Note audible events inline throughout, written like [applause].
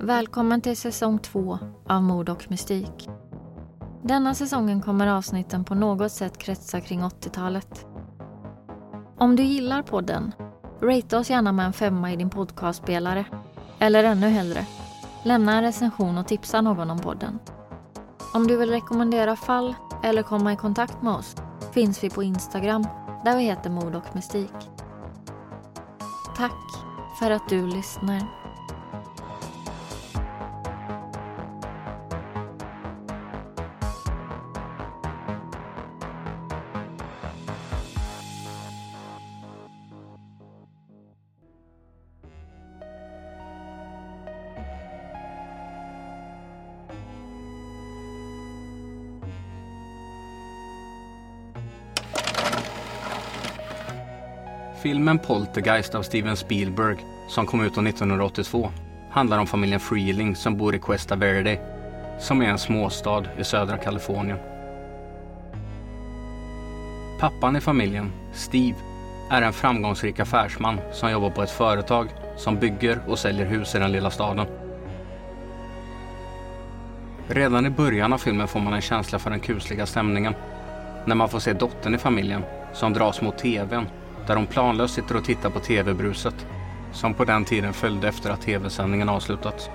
Välkommen till säsong två av Mord och mystik. Denna säsongen kommer avsnitten på något sätt kretsa kring 80-talet. Om du gillar podden, ratea oss gärna med en femma i din podcastspelare. Eller ännu hellre, lämna en recension och tipsa någon om podden. Om du vill rekommendera fall eller komma i kontakt med oss finns vi på Instagram där vi heter Mord och mystik. Tack för att du lyssnar. Filmen Poltergeist av Steven Spielberg, som kom ut 1982, handlar om familjen Freeling som bor i Cuesta Verde, som är en småstad i södra Kalifornien. Pappan i familjen, Steve, är en framgångsrik affärsman som jobbar på ett företag som bygger och säljer hus i den lilla staden. Redan i början av filmen får man en känsla för den kusliga stämningen. När man får se dottern i familjen som dras mot TVn där hon planlöst sitter och tittar på TV-bruset som på den tiden följde efter att TV-sändningen avslutats.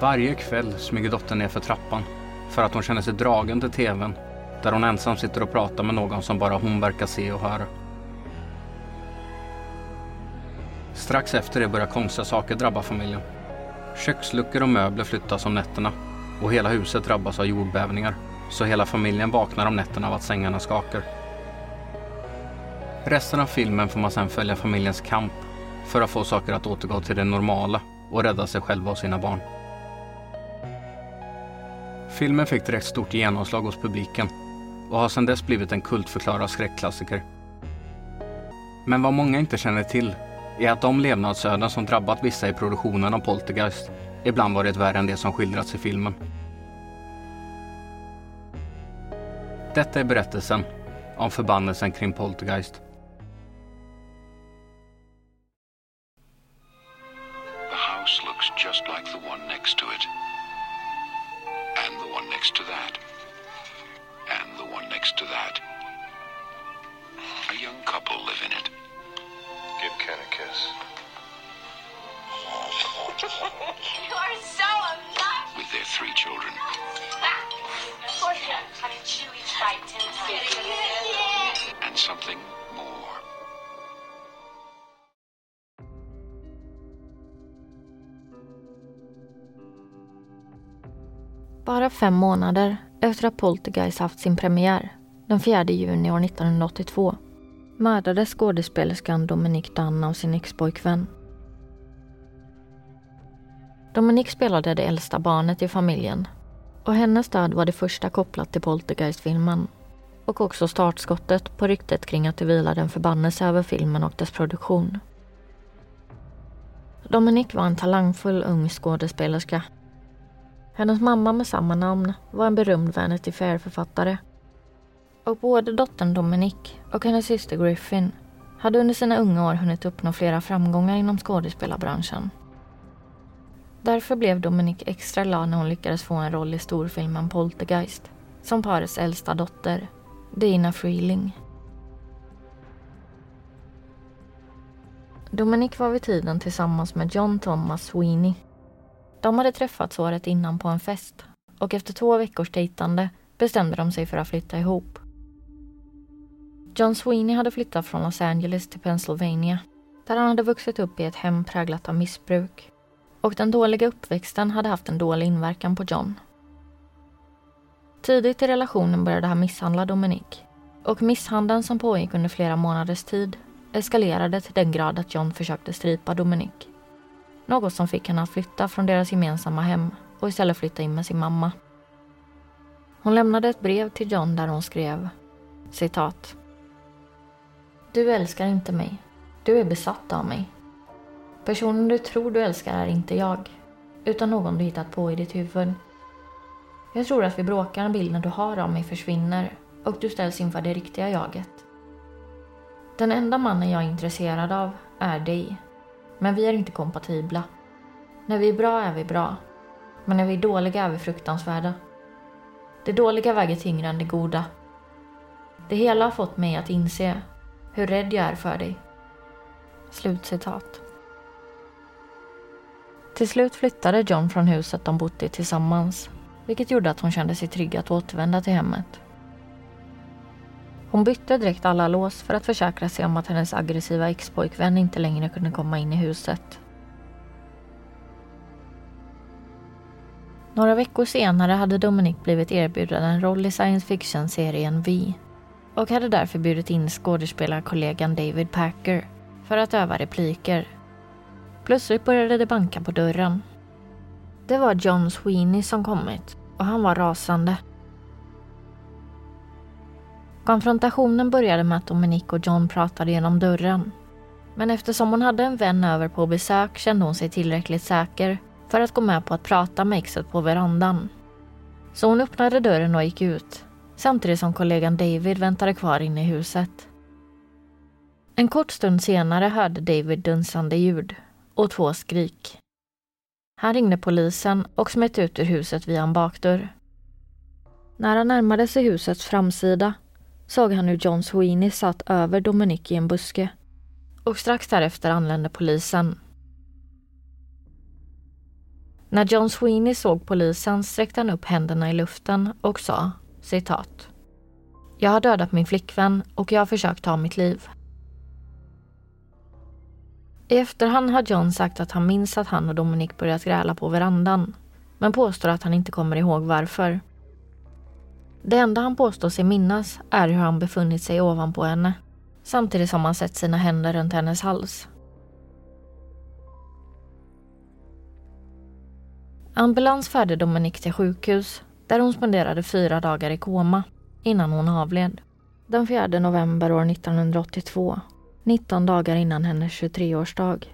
Varje kväll smyger dottern ner för trappan för att hon känner sig dragen till TVn där hon ensam sitter och pratar med någon som bara hon verkar se och höra. Strax efter det börjar konstiga saker drabba familjen. Köksluckor och möbler flyttas om nätterna och hela huset drabbas av jordbävningar så hela familjen vaknar om nätterna av att sängarna skakar. Resten av filmen får man sedan följa familjens kamp för att få saker att återgå till det normala och rädda sig själva och sina barn. Filmen fick direkt stort genomslag hos publiken och har sedan dess blivit en kultförklarad skräckklassiker. Men vad många inte känner till är att de levnadsöden som drabbat vissa i produktionen av Poltergeist ibland varit värre än det som skildrats i filmen. Detta är berättelsen om förbannelsen kring Poltergeist. Next to that. And the one next to that. A young couple live in it. Give Ken a kiss. [laughs] You are so obnoxious. With their three children. Poor him. Honey, chew each bite ten times. And something Bara fem månader efter att Poltergeist haft sin premiär, den 4 juni år 1982, mördades skådespelerskan Dominique Dunn av sin expojkvän. Dominique spelade det äldsta barnet i familjen och hennes död var det första kopplat till Poltergeist-filmen och också startskottet på ryktet kring att det vilade en förbannelse över filmen och dess produktion. Dominique var en talangfull ung skådespelerska hennes mamma med samma namn var en berömd Vanity Fair-författare. Och både dottern Dominique och hennes syster Griffin hade under sina unga år hunnit uppnå flera framgångar inom skådespelarbranschen. Därför blev Dominique extra glad när hon lyckades få en roll i storfilmen Poltergeist som parets äldsta dotter, Dina Freeling. Dominique var vid tiden tillsammans med John Thomas Sweeney de hade träffats året innan på en fest och efter två veckors dejtande bestämde de sig för att flytta ihop. John Sweeney hade flyttat från Los Angeles till Pennsylvania där han hade vuxit upp i ett hem präglat av missbruk. Och den dåliga uppväxten hade haft en dålig inverkan på John. Tidigt i relationen började han misshandla Dominique och misshandeln som pågick under flera månaders tid eskalerade till den grad att John försökte strypa Dominique. Något som fick henne att flytta från deras gemensamma hem och istället flytta in med sin mamma. Hon lämnade ett brev till John där hon skrev citat. Du älskar inte mig. Du är besatt av mig. Personen du tror du älskar är inte jag, utan någon du hittat på i ditt huvud. Jag tror att vi bråkar när bilden du har av mig försvinner och du ställs inför det riktiga jaget. Den enda mannen jag är intresserad av är dig men vi är inte kompatibla. När vi är bra är vi bra. Men när vi är dåliga är vi fruktansvärda. Det dåliga väger tyngre än det goda. Det hela har fått mig att inse hur rädd jag är för dig. Slutcitat. Till slut flyttade John från huset de bott i tillsammans, vilket gjorde att hon kände sig trygg att återvända till hemmet. Hon bytte direkt alla lås för att försäkra sig om att hennes aggressiva expojkvän inte längre kunde komma in i huset. Några veckor senare hade Dominic blivit erbjuden en roll i science fiction-serien V och hade därför bjudit in skådespelarkollegan David Packer för att öva repliker. Plötsligt började det banka på dörren. Det var John Sweeney som kommit och han var rasande. Konfrontationen började med att Dominique och John pratade genom dörren. Men eftersom hon hade en vän över på besök kände hon sig tillräckligt säker för att gå med på att prata med exet på verandan. Så hon öppnade dörren och gick ut, samtidigt som kollegan David väntade kvar inne i huset. En kort stund senare hörde David dunsande ljud och två skrik. Han ringde polisen och smet ut ur huset via en bakdörr. När han närmade sig husets framsida såg han hur John Sweeney satt över Dominic i en buske. Och strax därefter anlände polisen. När John Sweeney såg polisen sträckte han upp händerna i luften och sa citat. Jag har dödat min flickvän och jag har försökt ta mitt liv. I efterhand har John sagt att han minns att han och Dominic börjat gräla på verandan men påstår att han inte kommer ihåg varför. Det enda han påstår sig minnas är hur han befunnit sig ovanpå henne samtidigt som han sett sina händer runt hennes hals. Ambulans färde Dominique till sjukhus där hon spenderade fyra dagar i koma innan hon avled. Den 4 november år 1982, 19 dagar innan hennes 23-årsdag.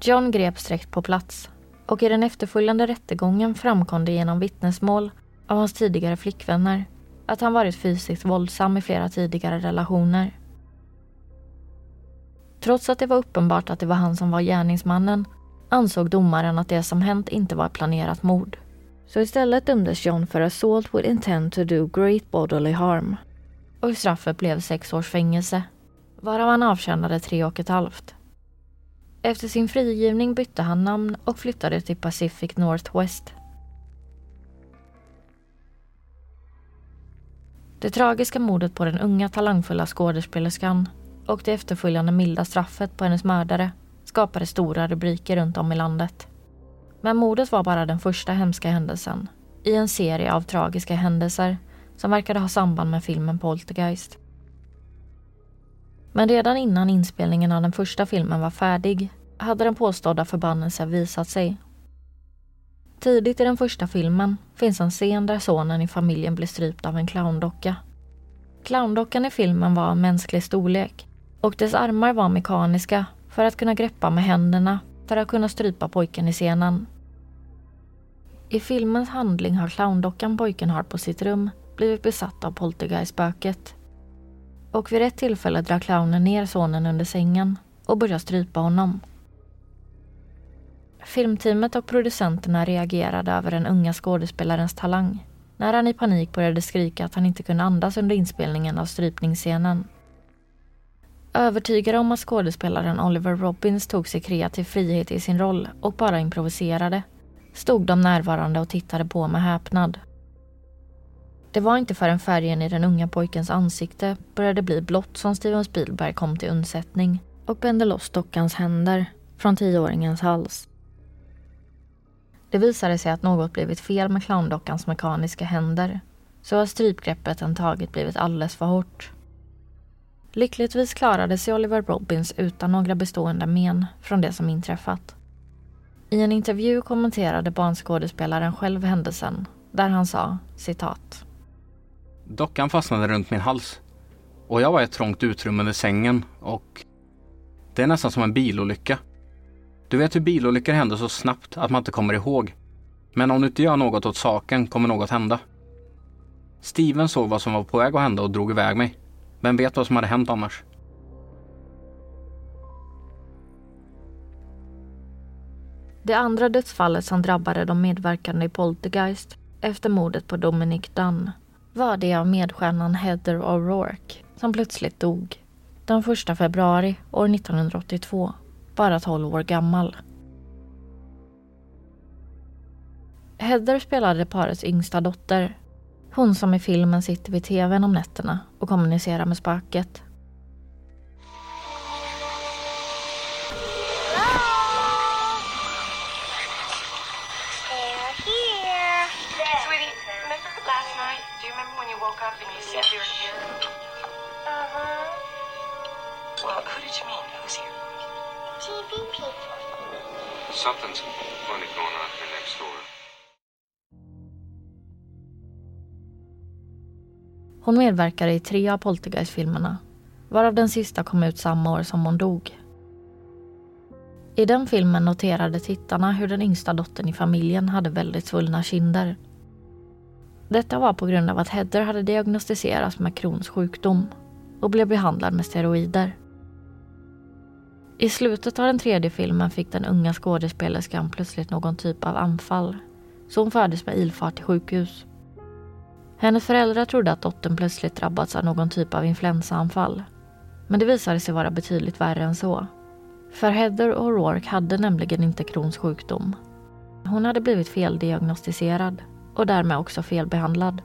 John greps direkt på plats och i den efterföljande rättegången framkom det genom vittnesmål av hans tidigare flickvänner att han varit fysiskt våldsam i flera tidigare relationer. Trots att det var uppenbart att det var han som var gärningsmannen ansåg domaren att det som hänt inte var ett planerat mord. Så istället dömdes John för assault with intent to do great bodily harm. Och straffet blev sex års fängelse, varav han avtjänade tre och ett halvt. Efter sin frigivning bytte han namn och flyttade till Pacific Northwest. Det tragiska mordet på den unga talangfulla skådespelerskan och det efterföljande milda straffet på hennes mördare skapade stora rubriker runt om i landet. Men mordet var bara den första hemska händelsen i en serie av tragiska händelser som verkade ha samband med filmen Poltergeist. Men redan innan inspelningen av den första filmen var färdig hade den påstådda förbannelsen visat sig. Tidigt i den första filmen finns en scen där sonen i familjen blir strypt av en clowndocka. Clowndockan i filmen var av mänsklig storlek och dess armar var mekaniska för att kunna greppa med händerna för att kunna strypa pojken i scenen. I filmens handling har clowndockan pojken har på sitt rum blivit besatt av poltergeistspöket. Och vid ett tillfälle drar clownen ner sonen under sängen och börjar strypa honom. Filmteamet och producenterna reagerade över den unga skådespelarens talang när han i panik började skrika att han inte kunde andas under inspelningen av strypningsscenen. Övertygade om att skådespelaren Oliver Robbins tog sig kreativ frihet i sin roll och bara improviserade stod de närvarande och tittade på med häpnad. Det var inte förrän färgen i den unga pojkens ansikte började bli blått som Steven Spielberg kom till undsättning och bände loss dockans händer från tioåringens hals. Det visade sig att något blivit fel med clowndockans mekaniska händer så har strypgreppet den tagit blivit alldeles för hårt. Lyckligtvis klarade sig Oliver Robbins utan några bestående men från det som inträffat. I en intervju kommenterade barnskådespelaren själv händelsen där han sa citat. Dockan fastnade runt min hals och jag var i ett trångt utrymme under sängen och det är nästan som en bilolycka. Du vet hur bilolyckor händer så snabbt att man inte kommer ihåg. Men om du inte gör något åt saken kommer något hända. Steven såg vad som var på väg att hända och drog iväg mig. Vem vet vad som hade hänt annars? Det andra dödsfallet som drabbade de medverkande i Poltergeist efter mordet på Dominic Dunn var det av medstjärnan Heather O'Rourke som plötsligt dog den 1 februari år 1982, bara 12 år gammal. Heather spelade parets yngsta dotter. Hon som i filmen sitter vid tvn om nätterna och kommunicerar med spöket. Last night? Do you remember when you woke up and you said you were here? Uh-huh. Well, who did you mean? Who's here? TV people. Something's funny going on here next door. Hon medverkade i tre av Poltergeist-filmerna, varav den sista kom ut samma år som hon dog. I den filmen noterade tittarna hur den yngsta dottern i familjen hade väldigt svullna kinder. Detta var på grund av att Heather hade diagnostiserats med Crohns sjukdom och blev behandlad med steroider. I slutet av den tredje filmen fick den unga skådespelerskan plötsligt någon typ av anfall, så hon fördes med ilfart till sjukhus. Hennes föräldrar trodde att dottern plötsligt drabbats av någon typ av influensaanfall. Men det visade sig vara betydligt värre än så. För Heather och Rourke hade nämligen inte Crohns sjukdom. Hon hade blivit feldiagnostiserad och därmed också felbehandlad.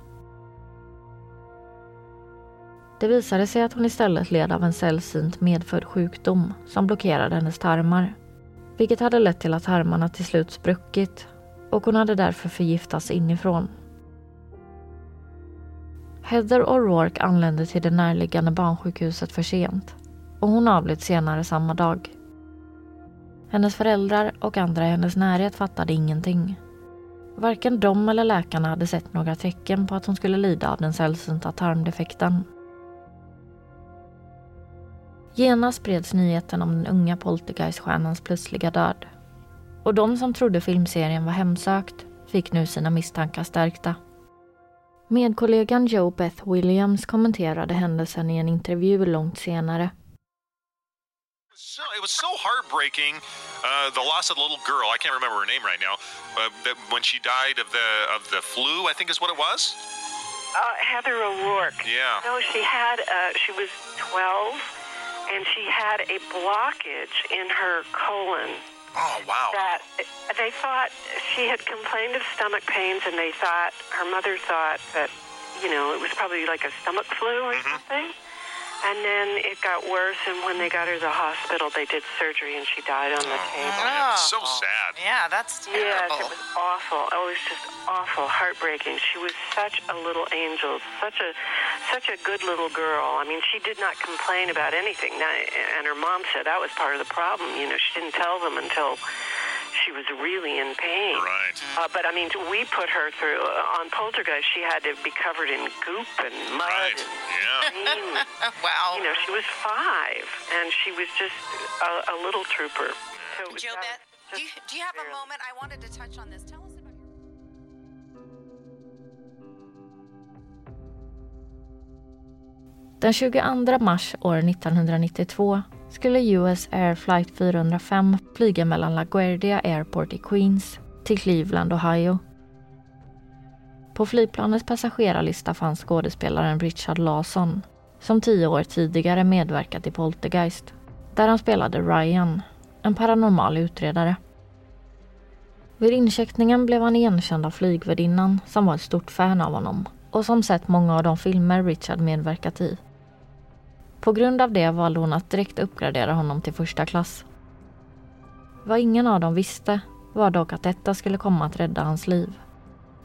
Det visade sig att hon istället led av en sällsynt medfödd sjukdom som blockerade hennes tarmar. Vilket hade lett till att tarmarna till slut spruckit och hon hade därför förgiftats inifrån. Heather O'Rourke anlände till det närliggande barnsjukhuset för sent och hon avled senare samma dag. Hennes föräldrar och andra i hennes närhet fattade ingenting. Varken de eller läkarna hade sett några tecken på att hon skulle lida av den sällsynta tarmdefekten. Genast spreds nyheten om den unga poltergeiststjärnans plötsliga död. Och de som trodde filmserien var hemsökt fick nu sina misstankar stärkta. Medkollegan Joe Beth Williams kommenterade händelsen i en intervju långt senare. So it was so heartbreaking. Uh, the loss of the little girl. I can't remember her name right now. Uh, that when she died of the of the flu, I think is what it was. Uh, Heather O'Rourke. Yeah. No, she had. Uh, she was twelve, and she had a blockage in her colon. Oh wow. That they thought she had complained of stomach pains, and they thought her mother thought that you know it was probably like a stomach flu or Mhm. something. And then it got worse, and when they got her to the hospital, they did surgery, and she died on the table. man, so sad. Yeah, that's Yes, it was awful. Oh, it was just awful, heartbreaking. She was such a little angel, such a such a good little girl. I mean, she did not complain about anything. And her mom said that was part of the problem. You know, she didn't tell them until she was really in pain. Right. Uh, but I mean, we put her through uh, on Poltergeist. She had to be covered in goop and mud. Right. And Yeah. cream. [laughs] wow. you know, she was five, and she was just a, a little trooper. So was do you, do you have a moment? I wanted to touch on this. Tell us about your. Den 22 mars år 1992 skulle US Air Flight 405 flyga mellan LaGuardia Airport i Queens till Cleveland, Ohio. På flygplanets passagerarlista fanns skådespelaren Richard Lawson som tio år tidigare medverkat i Poltergeist där han spelade Ryan, en paranormal utredare. Vid incheckningen blev han igenkänd av flygvärdinnan som var ett stort fan av honom och som sett många av de filmer Richard medverkat i. På grund av det valde hon att direkt uppgradera honom till första klass. Vad ingen av dem visste var dock att detta skulle komma att rädda hans liv.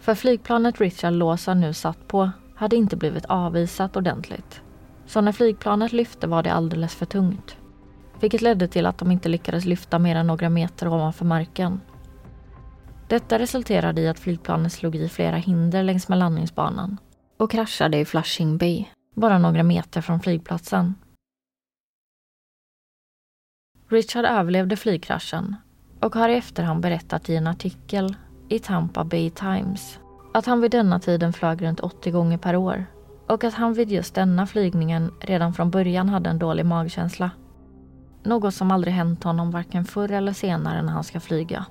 För flygplanet Richard Lawson nu satt på hade inte blivit avisat ordentligt. Så när flygplanet lyfte var det alldeles för tungt. Vilket ledde till att de inte lyckades lyfta mer än några meter ovanför marken. Detta resulterade i att flygplanet slog i flera hinder längs med landningsbanan och kraschade i Flushing Bay, bara några meter från flygplatsen. Richard överlevde flygkraschen och har i efterhand berättat i en artikel i Tampa Bay Times att han vid denna tiden flög runt 80 gånger per år och att han vid just denna flygningen redan från början hade en dålig magkänsla. Något som aldrig hänt honom varken förr eller senare när han ska flyga.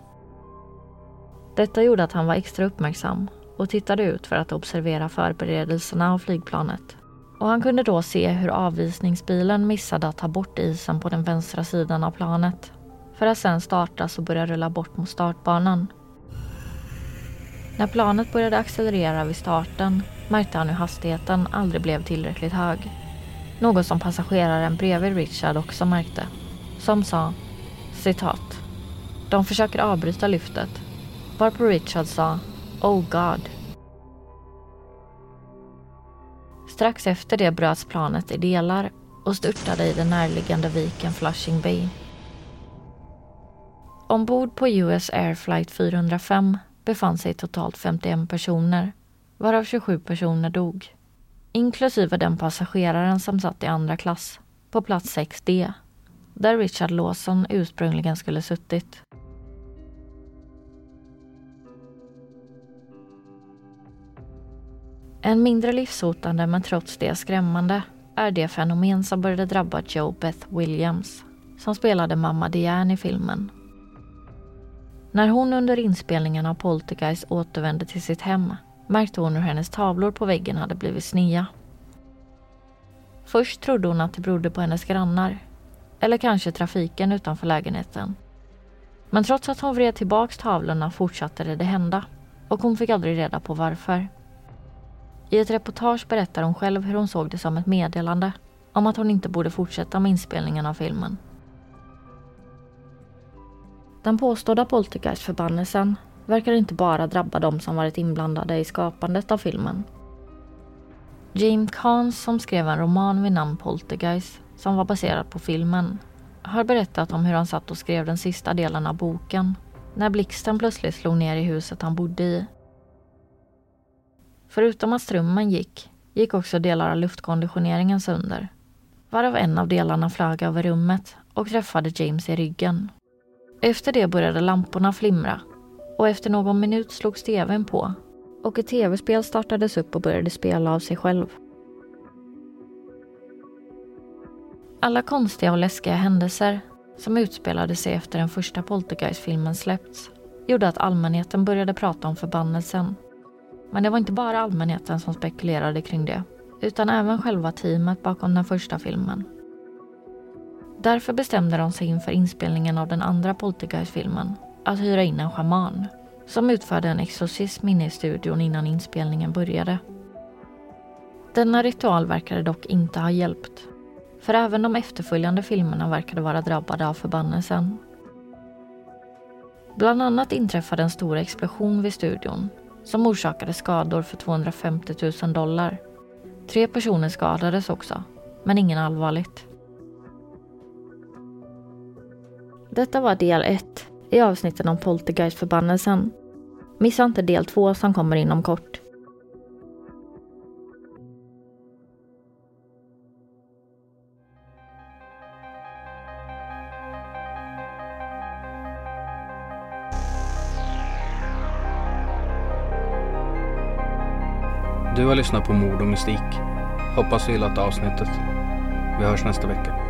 Detta gjorde att han var extra uppmärksam och tittade ut för att observera förberedelserna av flygplanet. Och han kunde då se hur avvisningsbilen missade att ta bort isen på den vänstra sidan av planet för att sedan startas och börja rulla bort mot startbanan. När planet började accelerera vid starten märkte han hur hastigheten aldrig blev tillräckligt hög. Något som passageraren bredvid Richard också märkte. Som sa citat. De försöker avbryta lyftet. Varpå Richard sa Oh God. Strax efter det bröts planet i delar och störtade i den närliggande viken Flushing Bay. Ombord på US Air Flight 405 befann sig totalt 51 personer, varav 27 personer dog. Inklusive den passageraren som satt i andra klass, på plats 6D, där Richard Lawson ursprungligen skulle suttit. En mindre livshotande men trots det skrämmande är det fenomen som började drabba Joe Beth Williams som spelade mamma Diane i filmen. När hon under inspelningen av Poltergeist återvände till sitt hem märkte hon hur hennes tavlor på väggen hade blivit snea. Först trodde hon att det berodde på hennes grannar eller kanske trafiken utanför lägenheten. Men trots att hon vred tillbaks tavlorna fortsatte det hända och hon fick aldrig reda på varför. I ett reportage berättar hon själv hur hon såg det som ett meddelande om att hon inte borde fortsätta med inspelningen av filmen. Den påstådda poltergeistförbannelsen verkar inte bara drabba de som varit inblandade i skapandet av filmen. James Kahns som skrev en roman vid namn Poltergeist som var baserad på filmen har berättat om hur han satt och skrev den sista delen av boken när blixten plötsligt slog ner i huset han bodde i. Förutom att strömmen gick, gick också delar av luftkonditioneringen sönder. Varav en av delarna flög över rummet och träffade James i ryggen. Efter det började lamporna flimra och efter någon minut slogs tvn på och ett tv-spel startades upp och började spela av sig själv. Alla konstiga och läskiga händelser som utspelade sig efter den första Poltergeist-filmen släppts gjorde att allmänheten började prata om förbannelsen. Men det var inte bara allmänheten som spekulerade kring det utan även själva teamet bakom den första filmen. Därför bestämde de sig inför inspelningen av den andra Poltergeist-filmen att hyra in en schaman som utförde en exorcism inne i studion innan inspelningen började. Denna ritual verkade dock inte ha hjälpt. För även de efterföljande filmerna verkade vara drabbade av förbannelsen. Bland annat inträffade en stor explosion vid studion som orsakade skador för 250 000 dollar. Tre personer skadades också, men ingen allvarligt. Detta var del 1 i avsnitten om poltergeistförbannelsen. Missa inte del 2 som kommer inom kort. Du har lyssnat på Mord och mystik. Hoppas du gillat avsnittet. Vi hörs nästa vecka.